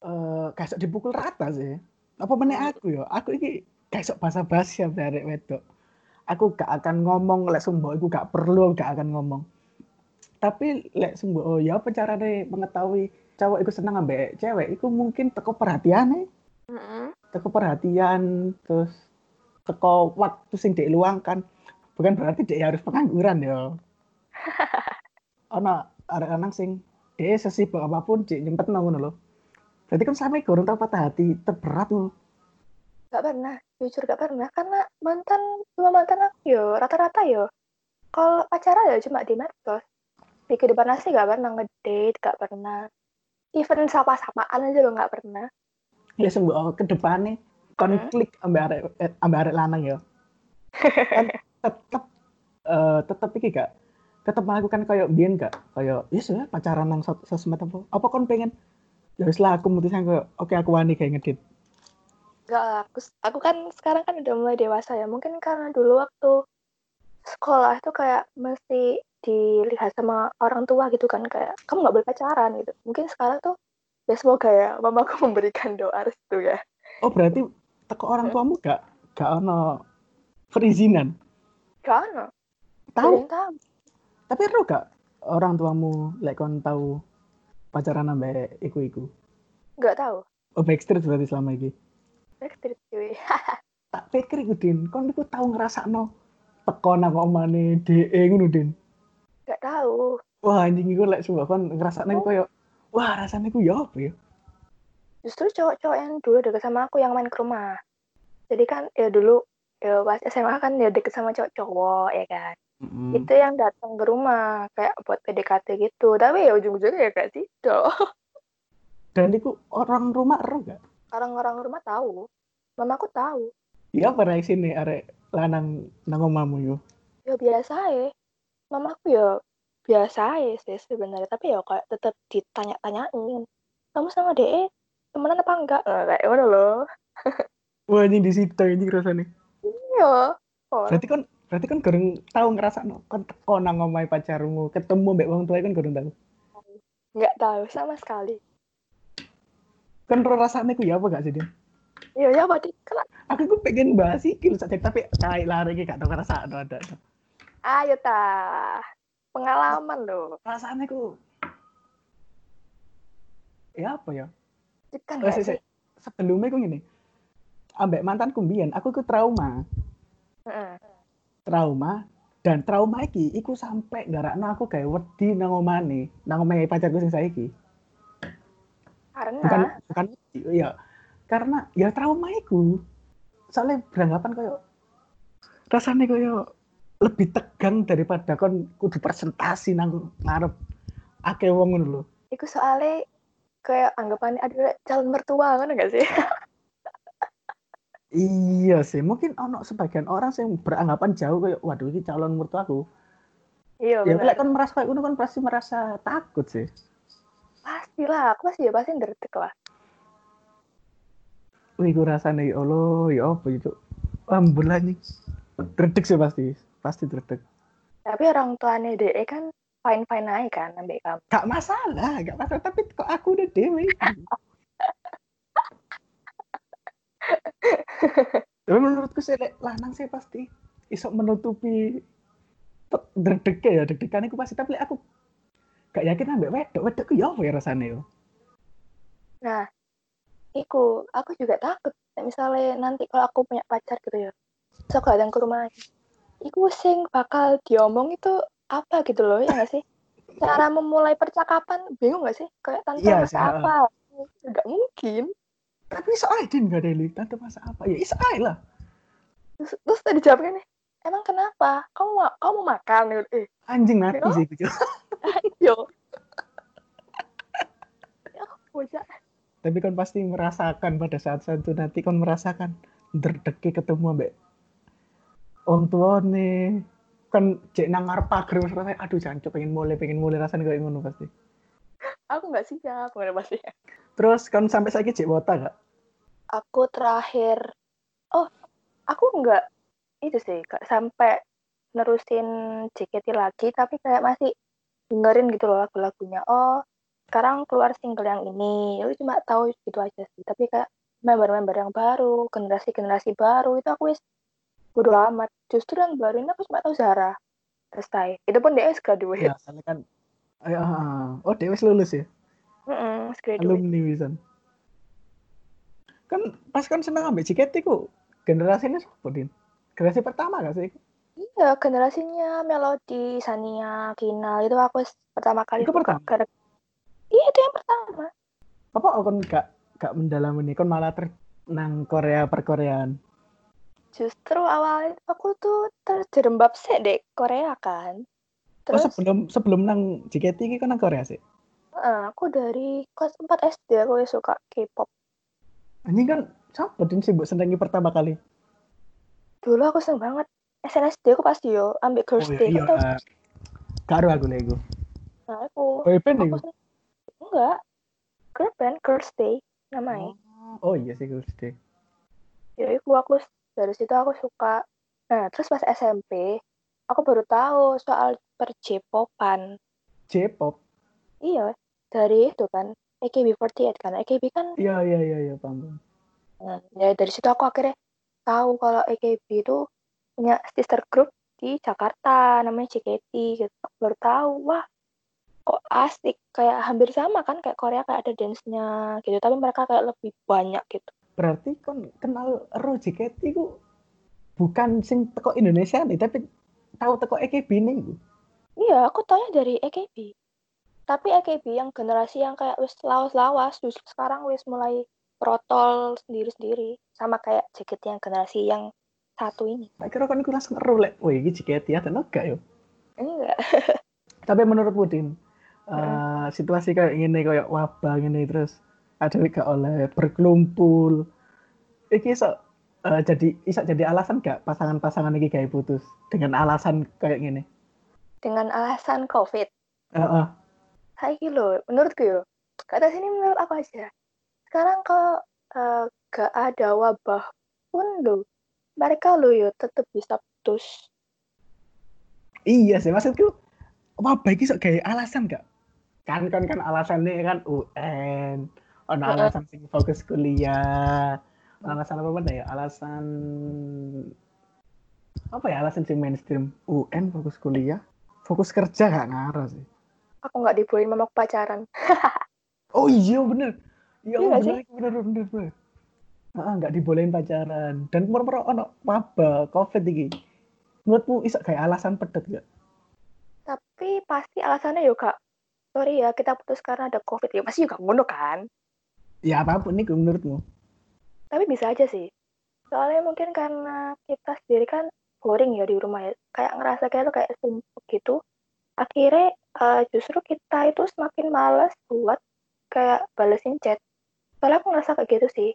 Uh, kayak dipukul rata sih. Apa meneh hmm. aku ya? Aku ini kayak bahasa basi ya dari wedok. Aku gak akan ngomong lek sumbo aku gak perlu gak akan ngomong. Tapi lek sumbo oh ya apa carane mengetahui cowok itu senang ambek cewek itu mungkin teko perhatian nih. Mm -hmm. Teko perhatian terus teko waktu sing diluangkan. Bukan berarti dia harus pengangguran ya. Ana arek lanang sing dia sesibuk apa pun cik nyempet ngono lho. Berarti kan sampai gorong tau patah hati terberat tuh. Gak pernah, jujur gak pernah karena mantan dua mantan aku yo rata-rata yo. Kalau pacaran ya cuma di medsos. Di kehidupan asli gak pernah ngedate, gak pernah. Even sapa-sapaan aja lo gak pernah. Ya sembuh ke depannya konflik hmm. ambil arek eh, ambil arek lanang ya. kan tetep uh, tetep iki gak tetap melakukan kayak bian gak kayak ya sudah pacaran nang sosmed apa apa kon pengen ya lah aku mutusin kayak oke okay, aku wani kayak ngedit Gak lah, aku, aku kan sekarang kan udah mulai dewasa ya. Mungkin karena dulu waktu sekolah itu kayak mesti dilihat sama orang tua gitu kan kayak kamu nggak boleh pacaran gitu. Mungkin sekarang tuh ya semoga ya mamaku memberikan doa restu ya. Oh berarti teko orang tuamu gak gak ono perizinan? Gak ono. Tahu? tapi ero gak orang tuamu lek kon tahu pacaran ambek iku-iku Gak tahu oh backstreet berarti selama ini backstreet cuy tak pikir iku din kon iku tahu ngerasa no teko nang omane DE ngono din gak tahu wah anjing iku lek sumpah kon ngerasa nang oh. koyo wah rasanya iku ya apa ya justru cowok-cowok yang dulu deket sama aku yang main ke rumah jadi kan ya dulu ya pas SMA kan ya deket sama cowok-cowok ya kan Mm. Itu yang datang ke rumah kayak buat PDKT gitu. Tapi ya ujung-ujungnya ya kayak tidak. Dan itu orang rumah ero gak? Orang-orang rumah tahu. Mamaku tahu. Iya apa reaksi nih arek lanang nang omamu yo? Ya biasa ya. Mamaku ya biasa ya sih sebenarnya. Tapi ya kayak tetap ditanya-tanyain. Kamu sama DE temenan apa enggak? Nah, kayak mana loh. Wah ini di situ ini rasanya. Iya. Oh. Berarti kan berarti kan kurang tahu ngerasa no kan nang ngomai pacarmu ketemu mbak wong tua kan kurang tahu nggak tahu sama sekali kan rasanya ku ya apa gak sih dia iya ya apa kan aku ku pengen bahas sih kilo saja tapi kayak lari gak tahu ngerasa ada ada ayo ta pengalaman lo rasanya ku ya apa ya? Kan oh, sih? sebelumnya ku gini. Ambek mantan kumbian aku ku trauma. Uh trauma dan trauma iki iku sampai garakno aku kayak wedi nang omane nang omahe pacarku sing saiki. Karena? Bukan bukan ya karena ya trauma iku. Soalnya beranggapan kayak rasanya kayak lebih tegang daripada kon kudu presentasi nang ngarep akeh wong ngono lho iku soalnya kayak anggapannya ada calon mertua kan enggak sih Iya sih, mungkin ono sebagian orang yang beranggapan jauh kayak waduh ini calon mertua aku. Iya, ya benar. kan merasa kayak kan pasti merasa takut sih. Pastilah, aku pasti ya pasti ngerti lah. Wih, gue rasanya ya Allah, ya apa itu? Ambulan nih. Dredek sih pasti, pasti dredek. Tapi orang tuanya DE kan fine-fine aja kan ambil kamu. Gak masalah, gak masalah. Tapi kok aku udah dewe. Tapi menurutku sih lanang sih pasti isok menutupi deg ya deg-degan aku pasti tapi aku gak yakin ambek wedok wedok ya apa ya rasanya yo. Nah, iku aku juga takut misalnya nanti kalau aku punya pacar gitu ya. So aku datang ke rumah iku sing bakal diomong itu apa gitu loh ya gak sih? Cara memulai percakapan bingung gak sih? Kayak tante ya, apa? Gak mungkin. Tapi soal din gak ada tante masa apa? Ya isa lah. Terus, terus tadi jawabnya nih emang kenapa? Kamu mau kamu mau makan? Eh anjing mati sih gitu yo. Ya tapi kan pasti merasakan pada saat saat itu nanti kan merasakan terdeki ketemu mbak orang tua nih kan cek nang ngarep pagar rasanya aduh jancuk pengen mulai pengen mulai rasanya kayak ngono pasti. Aku nggak siap nggak pasti. Terus kan sampai saya cek wota gak aku terakhir oh aku nggak itu sih gak sampai nerusin JKT lagi tapi kayak masih dengerin gitu loh lagu-lagunya. Oh sekarang keluar single yang ini. Ya cuma tahu gitu aja sih tapi kayak member-member yang baru generasi-generasi baru itu aku wis bodo amat. Justru yang baru ini aku cuma tahu Zara. Selesai itu pun dia graduate. Ya soalnya kan ya, oh dia wis lulus ya? Mm -mm, alumni wisan kan pas kan seneng ambil JKT ku. Generasinya siapa din? Generasi pertama gak sih? Iya generasinya Melody Sania Kinal itu aku pertama kali itu pertama? iya itu yang pertama. Apa kan gak gak mendalami nih kan malah ter nang Korea perkoreaan justru awalnya aku tuh terjerembab sih dek Korea kan. Oh, Terus, oh sebelum sebelum nang JKT ini kan nang Korea sih? Uh, aku dari kelas 4 SD aku suka K-pop. Ini kan siapa sih senengi pertama kali? Dulu aku seneng banget. SNSD aku pasti yo ambil girls oh, iya, iya. Karo aku lego nah aku boyband nih enggak. Girl band girls day namanya. Oh, oh iya sih girls day. Ya itu aku dari situ aku suka. Nah terus pas SMP aku baru tahu soal per J-popan. J-pop? Iya dari itu kan AKB48 kan. AKB kan iya iya iya iya paham nah, ya dari situ aku akhirnya tahu kalau AKB itu punya sister group di Jakarta namanya JKT gitu. Aku baru tahu wah kok asik. Kayak hampir sama kan kayak Korea kayak ada dance-nya gitu. Tapi mereka kayak lebih banyak gitu berarti kan kenal Ro JKT ku bukan sing teko Indonesia nih tapi tahu teko AKB nih iya aku tanya dari AKB tapi AKB yang generasi yang kayak wis lawas-lawas justru sekarang wis mulai protol sendiri-sendiri sama kayak JKT yang generasi yang satu ini. Tak kira kan kurang seru lek, wih ini JKT ada enggak yo? Enggak. Tapi menurut Pudin, uh, situasi kayak gini kayak wabah gini terus ada gak oleh berkelumpul. Iki iso uh, jadi iso jadi alasan gak pasangan-pasangan ini kayak putus? Dengan alasan kayak gini dengan alasan covid. Uh -uh. saya lo menurutku yo kata sini menurut aku aja. Sekarang kok uh, gak ada wabah pun lo mereka lo yo tetap bisa putus. Iya sih maksudku wabah ini so kayak alasan gak? Kan kan kan alasannya kan UN oh nah, alasan sing fokus kuliah. Alasan apa mana ya? Alasan apa ya? Alasan sing mainstream UN fokus kuliah. Fokus kerja gak ngarah sih. Aku nggak dibolehin mama pacaran. Oh iya bener. Iya, iya bener, bener bener bener. Ah nggak dibolehin pacaran. Dan murmur ono wabah covid ini menurutmu isak kayak alasan pedet gak tapi pasti alasannya yuk kak sorry ya kita putus karena ada covid ya. Pasti juga ngono kan ya apa pun nih menurutmu? Tapi bisa aja sih. Soalnya mungkin karena kita sendiri kan boring ya di rumah ya. Kayak ngerasa kayak tuh kayak sumpah gitu. Akhirnya uh, justru kita itu semakin males buat kayak balesin chat. Soalnya aku ngerasa kayak gitu sih.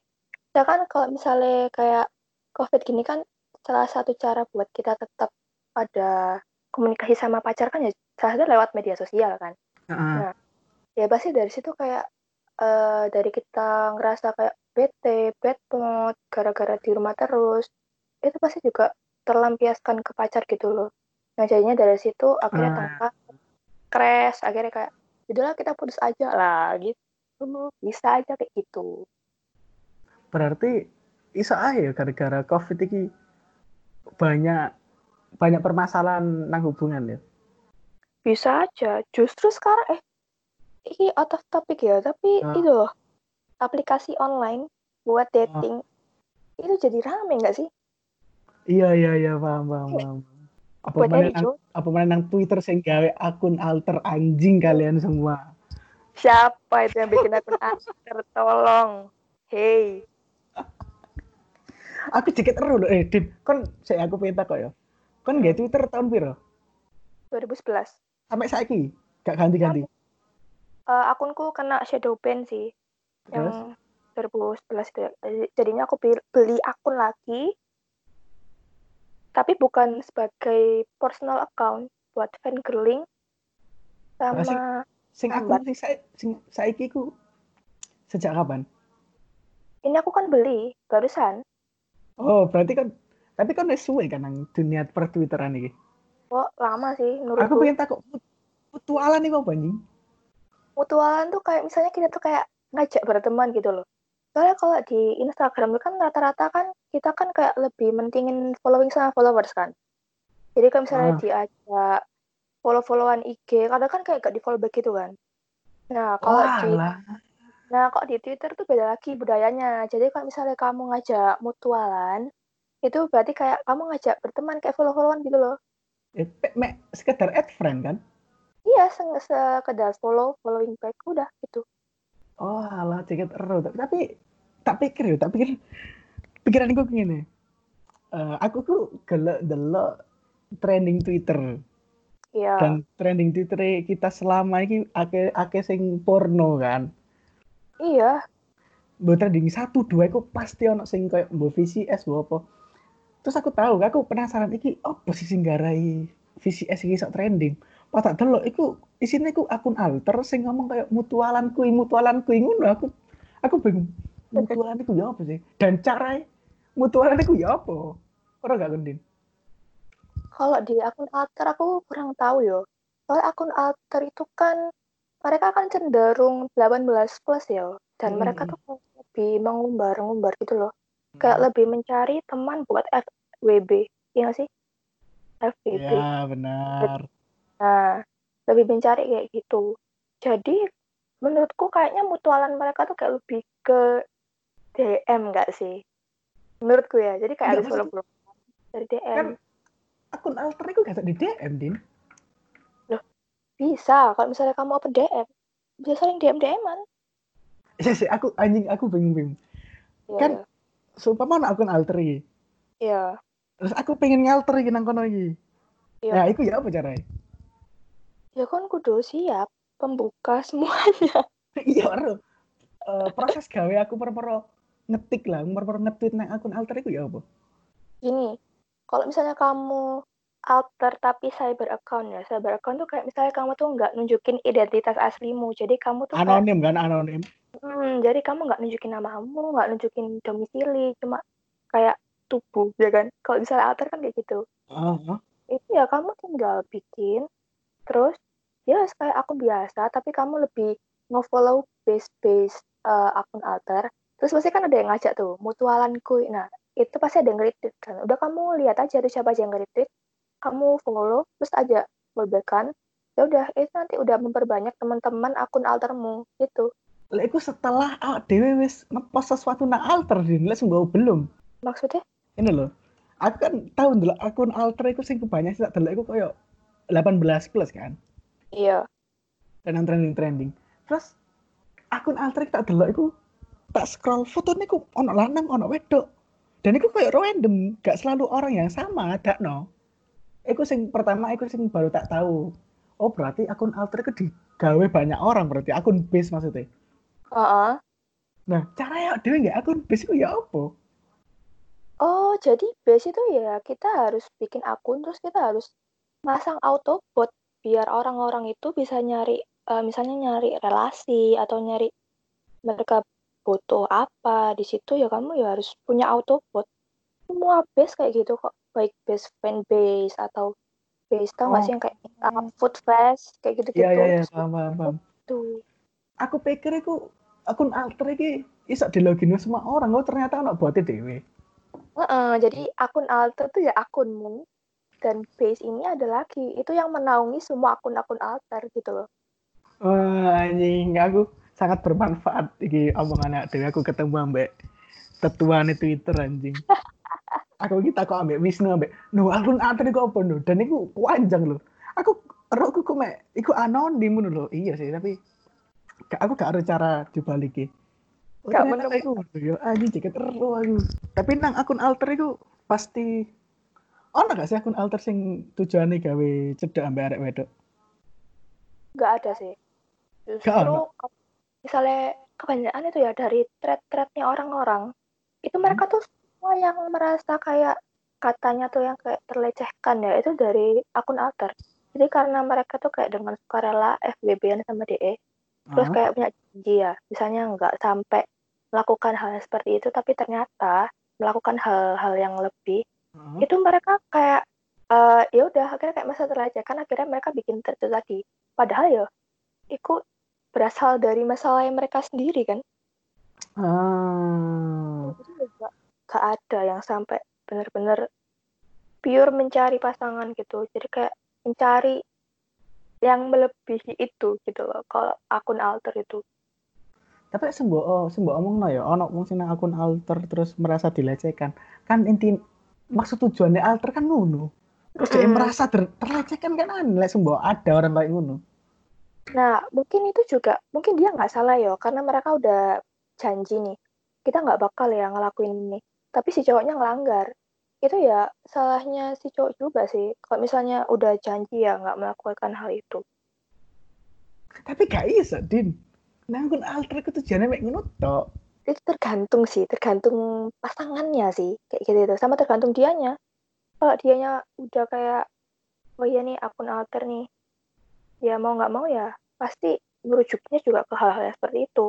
Ya kan kalau misalnya kayak covid gini kan salah satu cara buat kita tetap ada komunikasi sama pacar kan ya salah satu lewat media sosial kan. Nah, ya pasti dari situ kayak uh, dari kita ngerasa kayak bete, bad mood, gara-gara di rumah terus, itu pasti juga terlampiaskan ke pacar gitu loh. Nah jadinya dari situ akhirnya uh. tanpa crash, akhirnya kayak, udahlah kita putus aja lah gitu. Bisa aja kayak gitu. Berarti bisa aja gara-gara covid ini banyak banyak permasalahan nang hubungan ya bisa aja. Justru sekarang eh ini out of topic ya, tapi uh. itu loh aplikasi online buat ah. dating uh. itu jadi rame nggak sih? Iya iya iya paham paham paham. Apa mana nang, apa mana nang Twitter sing gawe akun alter anjing kalian semua. Siapa itu yang bikin akun alter? Tolong. Hey. aku dikit eru eh Din, kon saya aku pengen kok ya. Kon nggak Twitter tahun piro? 2011 sampai saiki gak ganti-ganti uh, akunku kena shadow ban sih Terus? yang 2011 itu ya. jadinya aku beli akun lagi tapi bukan sebagai personal account buat fan girling sama sing, sing akun sing, sing saiki ku sejak kapan ini aku kan beli barusan oh berarti kan tapi kan suwe kan nang dunia per twitteran ini Oh, lama sih menurutku. Aku pengen takut mutualan nih apa nih mutualan tuh kayak misalnya kita tuh kayak ngajak berteman gitu loh. Soalnya kalau di Instagram kan rata-rata kan kita kan kayak lebih mentingin following sama followers kan. Jadi kalau misalnya ah. diajak follow-followan IG kadang kan kayak gak di follow back gitu kan. Nah kalau di nah kok di Twitter tuh beda lagi budayanya. Jadi kalau misalnya kamu ngajak mutualan itu berarti kayak kamu ngajak berteman kayak follow-followan gitu loh. Eh, me, sekedar add friend kan iya se sekedar follow following back udah gitu oh alah tiket ero tapi tak pikir ya tak pikir pikiran gue gini uh, aku tuh gelek delok trending Twitter Iya. Dan trending Twitter kita selama ini ake ake sing porno kan. Iya. Mbok trending satu dua aku pasti ono sing kayak mbok VCS mbok apa. Terus aku tahu, aku penasaran iki apa sih sing garai VCS iki sok trending pas tak delok iku isine iku akun alter sing ngomong kayak mutualan kui mutualan kui ngono. Aku aku bingung. Mutualan iku ya apa sih? Dan cara mutualan iku ya apa? Ora gak gendin kalau di akun alter aku kurang tahu yo. Soalnya akun alter itu kan mereka kan cenderung 18 plus ya dan hmm. mereka tuh lebih mengumbar-ngumbar gitu loh. Kayak hmm. lebih mencari teman buat FWB iya gak sih? FWB ya benar Nah, lebih mencari kayak gitu. Jadi menurutku kayaknya mutualan mereka tuh kayak lebih ke DM nggak sih? Menurutku ya. Jadi kayak harus follow dari DM. Kan akun alter itu gak di DM, Din. Loh, bisa. Kalau misalnya kamu apa DM, bisa saling DM-DM-an. Iya sih, aku anjing, aku bingung-bingung. Ya, kan, ya. sumpah mana akun alter. Iya. Terus aku pengen ngalter iki nang kono iki. Iya. Nah, itu ya apa caranya? Ya kan kudu siap pembuka semuanya. Iya, uh, proses gawe aku perpero ngetik lah, perpero ngetweet nang akun alter itu ya apa? Gini, kalau misalnya kamu alter tapi cyber account ya, cyber account tuh kayak misalnya kamu tuh nggak nunjukin identitas aslimu, jadi kamu tuh anonim kayak, kan anonim. Hmm, jadi kamu nggak nunjukin nama kamu, nggak nunjukin domisili, cuma kayak tubuh ya kan. Kalau misalnya alter kan kayak gitu. Uh -huh. Itu ya kamu tinggal bikin terus ya kayak akun biasa tapi kamu lebih nge-follow base-base uh, akun alter. Terus pasti kan ada yang ngajak tuh mutualanku nah itu pasti ada yang retweet kan. Udah kamu lihat aja tuh siapa aja yang retweet kamu follow terus aja follow ya udah itu nanti udah memperbanyak teman-teman akun altermu itu lah itu setelah oh, dewe wis ngepost sesuatu nang alter din. Lah belum. Maksudnya? Ini loh aku kan tahu dulu akun alter itu sing kebanyakan sih tak aku kayak 18 plus kan? Iya. Dan yang trending trending. Terus akun alter tak delok itu tak scroll fotonya ku ono lanang ono wedok. Dan itu kayak random gak selalu orang yang sama ada no Iku sing pertama iku sing baru tak tahu. Oh berarti akun alter itu digawe banyak orang berarti akun base maksudnya? Uh -uh. nah cara ya dewe nggak? Akun base itu ya apa? Oh, jadi base itu ya kita harus bikin akun terus kita harus masang auto bot biar orang-orang itu bisa nyari uh, misalnya nyari relasi atau nyari mereka butuh apa di situ ya kamu ya harus punya auto bot semua base kayak gitu kok baik base fan base atau base tau nggak oh. sih yang kayak uh, food fest kayak gitu gitu iya iya iya paham paham tuh aku pikir aku akun alter ini bisa di login semua orang oh ternyata anak buatnya dewe uh -uh, jadi akun alter tuh ya akunmu dan base ini ada lagi itu yang menaungi semua akun-akun alter gitu loh Wah, anjing aku sangat bermanfaat iki omongannya dewe aku ketemu ambek tetuane Twitter anjing. aku kita kok ambek Wisnu ambek no akun alter kok apa no dan iku panjang loh. Aku aku kok mek iku anonim loh. Iya sih tapi aku gak ada cara dibaliki. Gak menemukan. Yo anjing jaket ero aku. Tapi nang akun alter itu pasti ono gak sih akun alter sing tujuannya gawe cedek ambek arek wedok? Gak ada sih. Justru misalnya kebanyakan itu ya dari thread-threadnya orang-orang, itu hmm. mereka tuh semua yang merasa kayak katanya tuh yang kayak terlecehkan ya itu dari akun alter. Jadi karena mereka tuh kayak dengan sukarela FBB sama DE, terus uh kayak punya janji ya, misalnya nggak sampai melakukan hal seperti itu, tapi ternyata melakukan hal-hal yang lebih hmm. itu mereka kayak uh, ya udah akhirnya kayak masa terlecehkan akhirnya mereka bikin itu tadi padahal ya itu berasal dari masalah yang mereka sendiri kan Ah. jadi gak, gak ada yang sampai bener-bener pure mencari pasangan gitu jadi kayak mencari yang melebihi itu gitu loh kalau akun alter itu Tapi sembuh oh, sembuh omong no ya, ono nang akun alter terus merasa dilecehkan. Kan inti maksud tujuannya alter kan ngono. Terus dia Mm. merasa ter- terlecehkan kan aneh lek sembuh ada orang kayak ngono. Nah, mungkin itu juga, mungkin dia nggak salah ya, karena mereka udah janji nih, kita nggak bakal ya ngelakuin ini. Tapi si cowoknya ngelanggar. Itu ya salahnya si cowok juga sih. Kalau misalnya udah janji ya nggak melakukan hal itu. Tapi gak iso, Din. Akun alter itu tujuannya mek ngono tok. Itu tergantung sih, tergantung pasangannya sih, kayak gitu itu. Sama tergantung dianya. Kalau dianya udah kayak, oh iya nih akun alter nih, ya mau nggak mau ya pasti merujuknya juga ke hal-hal yang seperti itu.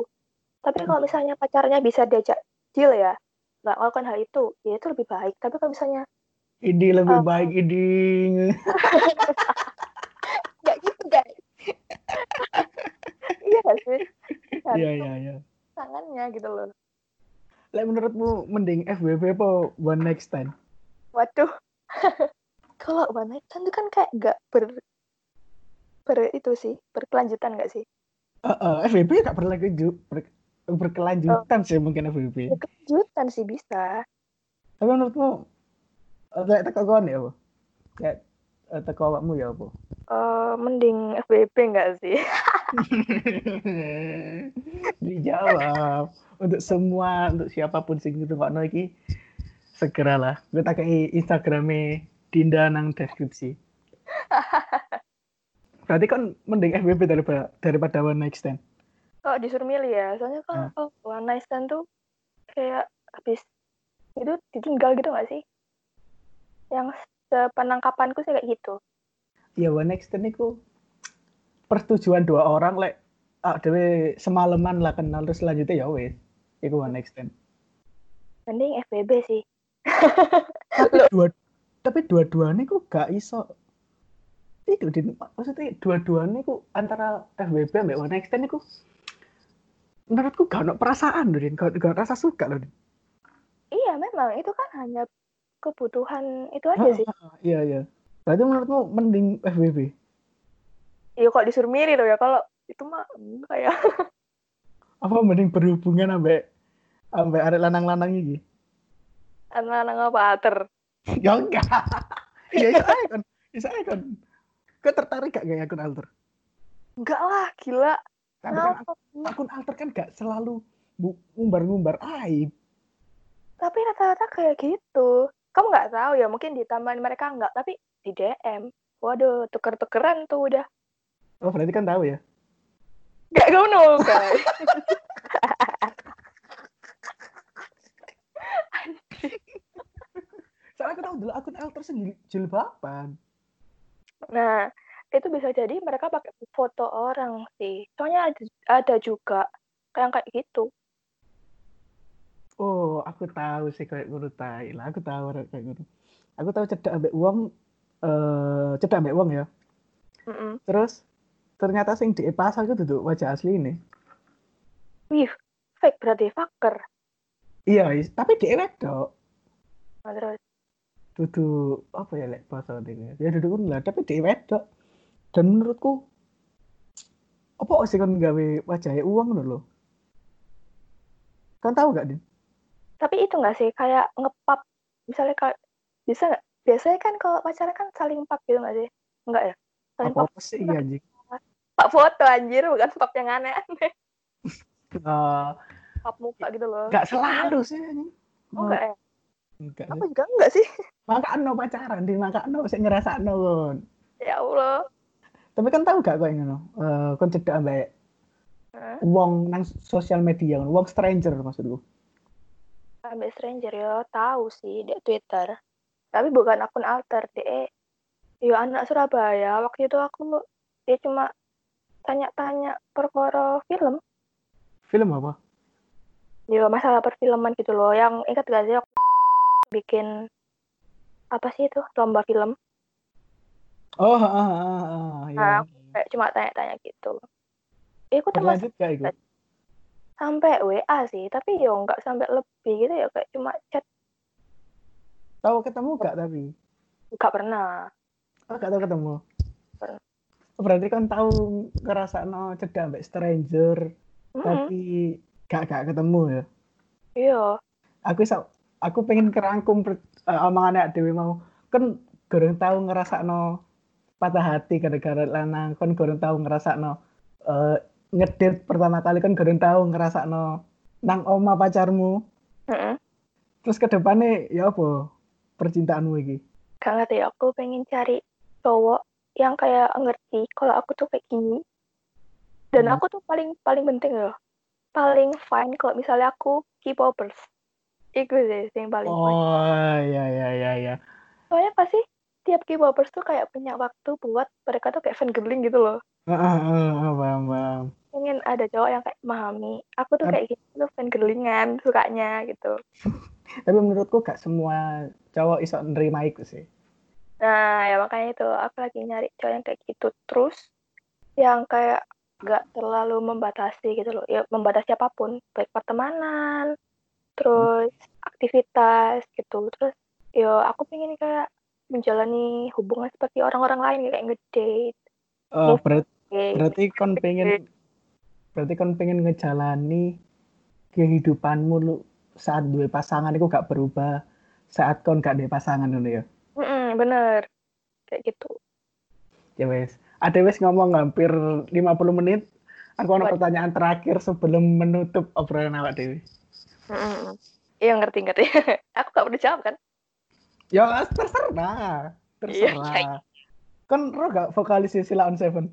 Tapi kalau misalnya pacarnya bisa diajak deal ya, nggak melakukan hal itu, ya itu lebih baik. Tapi kalau misalnya Ini lebih Oh. baik ini. nggak gitu guys, iya sih? Iya iya iya. Tangannya gitu loh. Lek menurutmu mending FWB apa one next time? Waduh. kalau one night stand itu kan kayak nggak ber ber itu sih berkelanjutan nggak sih? Heeh, FWB gak berlanjut ber- berkelanjutan sih mungkin FWB. Berkelanjutan sih bisa. Tapi menurutmu eh, lek teko kon ya apa? Kayak eh, teko awakmu ya apa? Eh, mending FBB nggak sih? Dijawab untuk semua untuk siapa pun sing ngrungokno iki segeralah gue tak Instagramnya Dinda nang deskripsi. Berarti kan mending FBB daripada daripada one night stand. Kalau disuruh milih ya, soalnya kalau Hmm. kalau one night stand tuh kayak habis itu ditinggal gitu nggak sih? Yang sepenangkapanku sih kayak gitu. Ya one night stand itu persetujuan dua orang lek ah dewe semalaman lah kenal terus selanjutnya ya wes. Iku one night stand. Mending FBB sih. Tapi dua tapi dua-duanya kok gak iso itu din maksudnya dua-duanya ku antara FBB ambek one night stand iku menurutku gak ada perasaan loh din gak, gak rasa suka loh din Iya memang itu kan hanya kebutuhan itu aja sih. iya iya berarti menurutmu mending FBB Iya kok disuruh milih tuh ya kalau itu mah enggak ya. apa mending berhubungan ambek ambek arek lanang-lanang iki Anak-anak apa alter? ya enggak ya iso ae kan iso ae kan kau tertarik gak kayak akun alter Enggak lah, gila. tapi kan akun alter kan gak selalu ngumbar-ngumbar aib Tapi rata-rata kayak gitu. Kamu nggak tahu ya, mungkin di taman mereka enggak, tapi di DM. Waduh, tuker-tukeran tuh udah. Oh berarti kan tahu ya Gak ngono, guys. Soalnya aku tahu dulu akun alter sendiri jilbaban. Nah, itu bisa jadi mereka pakai foto orang sih. Soalnya ada, ada juga kayak kayak gitu. Oh, aku tahu sih kayak ngono tai lah. Aku tahu kayak ngono. Aku tahu cedak ambek uang eh cedak ambek uang ya. Mm-mm. Terus ternyata sing di pasang itu duduk wajah asli ini. Wih, fake berarti fucker. Iya, tapi di wedok. Nah, terus, Duduk apa ya lek bahasa ini? Ya duduk lah, tapi di wedok. Dan menurutku apa sih kan gawe wajahnya uang loh. Kan tahu gak, Din? tapi itu nggak sih kayak ngepap misalnya kayak bisa nggak? Biasanya kan kalau pacaran kan saling pap gitu nggak sih? Enggak ya? Saling Apa pap, apa sih iya, anjing? Pap foto anjir, bukan pap yang aneh-aneh. Eh, Pap muka gitu loh. Gak selalu sih. Oh, enggak ya? Enggak Aku juga enggak sih. Makakno pacaran, di makakno sik ngrasakno kon. Ya Allah. Tapi kan tahu gak kok ngono? Eh kon cedak ambek Hah? wong nang sosial media, wong stranger maksudku. Sampai stranger ya tahu sih di Twitter. Tapi bukan akun alter, dia ya anak Surabaya. Waktu itu aku dia cuma tanya-tanya perkara film. Film apa? Ya masalah perfilman gitu loh. Yang ingat gak sih aku bikin apa sih itu lomba film? Oh, ah, ah, ah, ah, iya. Nah, kayak cuma tanya-tanya gitu termasuk gak itu? sampai WA sih tapi yo nggak sampai lebih gitu ya kayak cuma chat Tahu ketemu gak tapi? nggak pernah Oh, gak tahu ketemu. Berarti kan tahu ngerasa no cedak ambek stranger, Mm-mm. tapi gak gak ketemu ya. iya Aku iso aku pengen kerangkum per, uh, omongannya Dewi mau kan gorong tahu ngerasa no patah hati gara-gara lanang kan gorong tahu ngerasa no uh, ngedit pertama kali kan gorong tahu ngerasa no nang oma pacarmu Mm-mm. terus ke depannya ya apa percintaanmu iki gak ngerti aku pengen cari cowok yang kayak ngerti kalau aku tuh kayak gini. Dan Hmm. aku tuh paling paling penting loh. Paling fine kalau misalnya aku K-popers. Itu sih yang paling fine. Oh ya ya ya ya soalnya pasti tiap K-popers tuh kayak punya waktu buat mereka tuh kayak fangirling gitu loh. Paham paham. Pengen ada cowok yang kayak memahami aku tuh kayak gitu tuh fangirlingan sukanya gitu. Tapi menurutku gak semua cowok iso nerima itu sih nah ya makanya itu aku lagi nyari cowok yang kayak gitu. Terus yang kayak gak terlalu membatasi gitu loh. Ya membatasi apa pun. Baik pertemanan terus aktivitas gitu. Terus yo aku pengen kayak menjalani hubungan seperti orang-orang lain kayak ngedate Oh, berat, kayak berarti kon pengen berarti kon pengen ngejalani kehidupanmu lu saat dua pasangan itu gak berubah saat kon gak ada pasangan dulu ya Mm-mm, bener. Kayak gitu. Ya wes. Ada wes ngomong hampir 50 menit. Aku ada pertanyaan terakhir sebelum menutup obrolan awak dewi Mm-mm. iya ngerti ngerti. Aku gak perlu jawab kan? Ya terserah. Iya, terserah kan lo gak vokalis Sila on Seven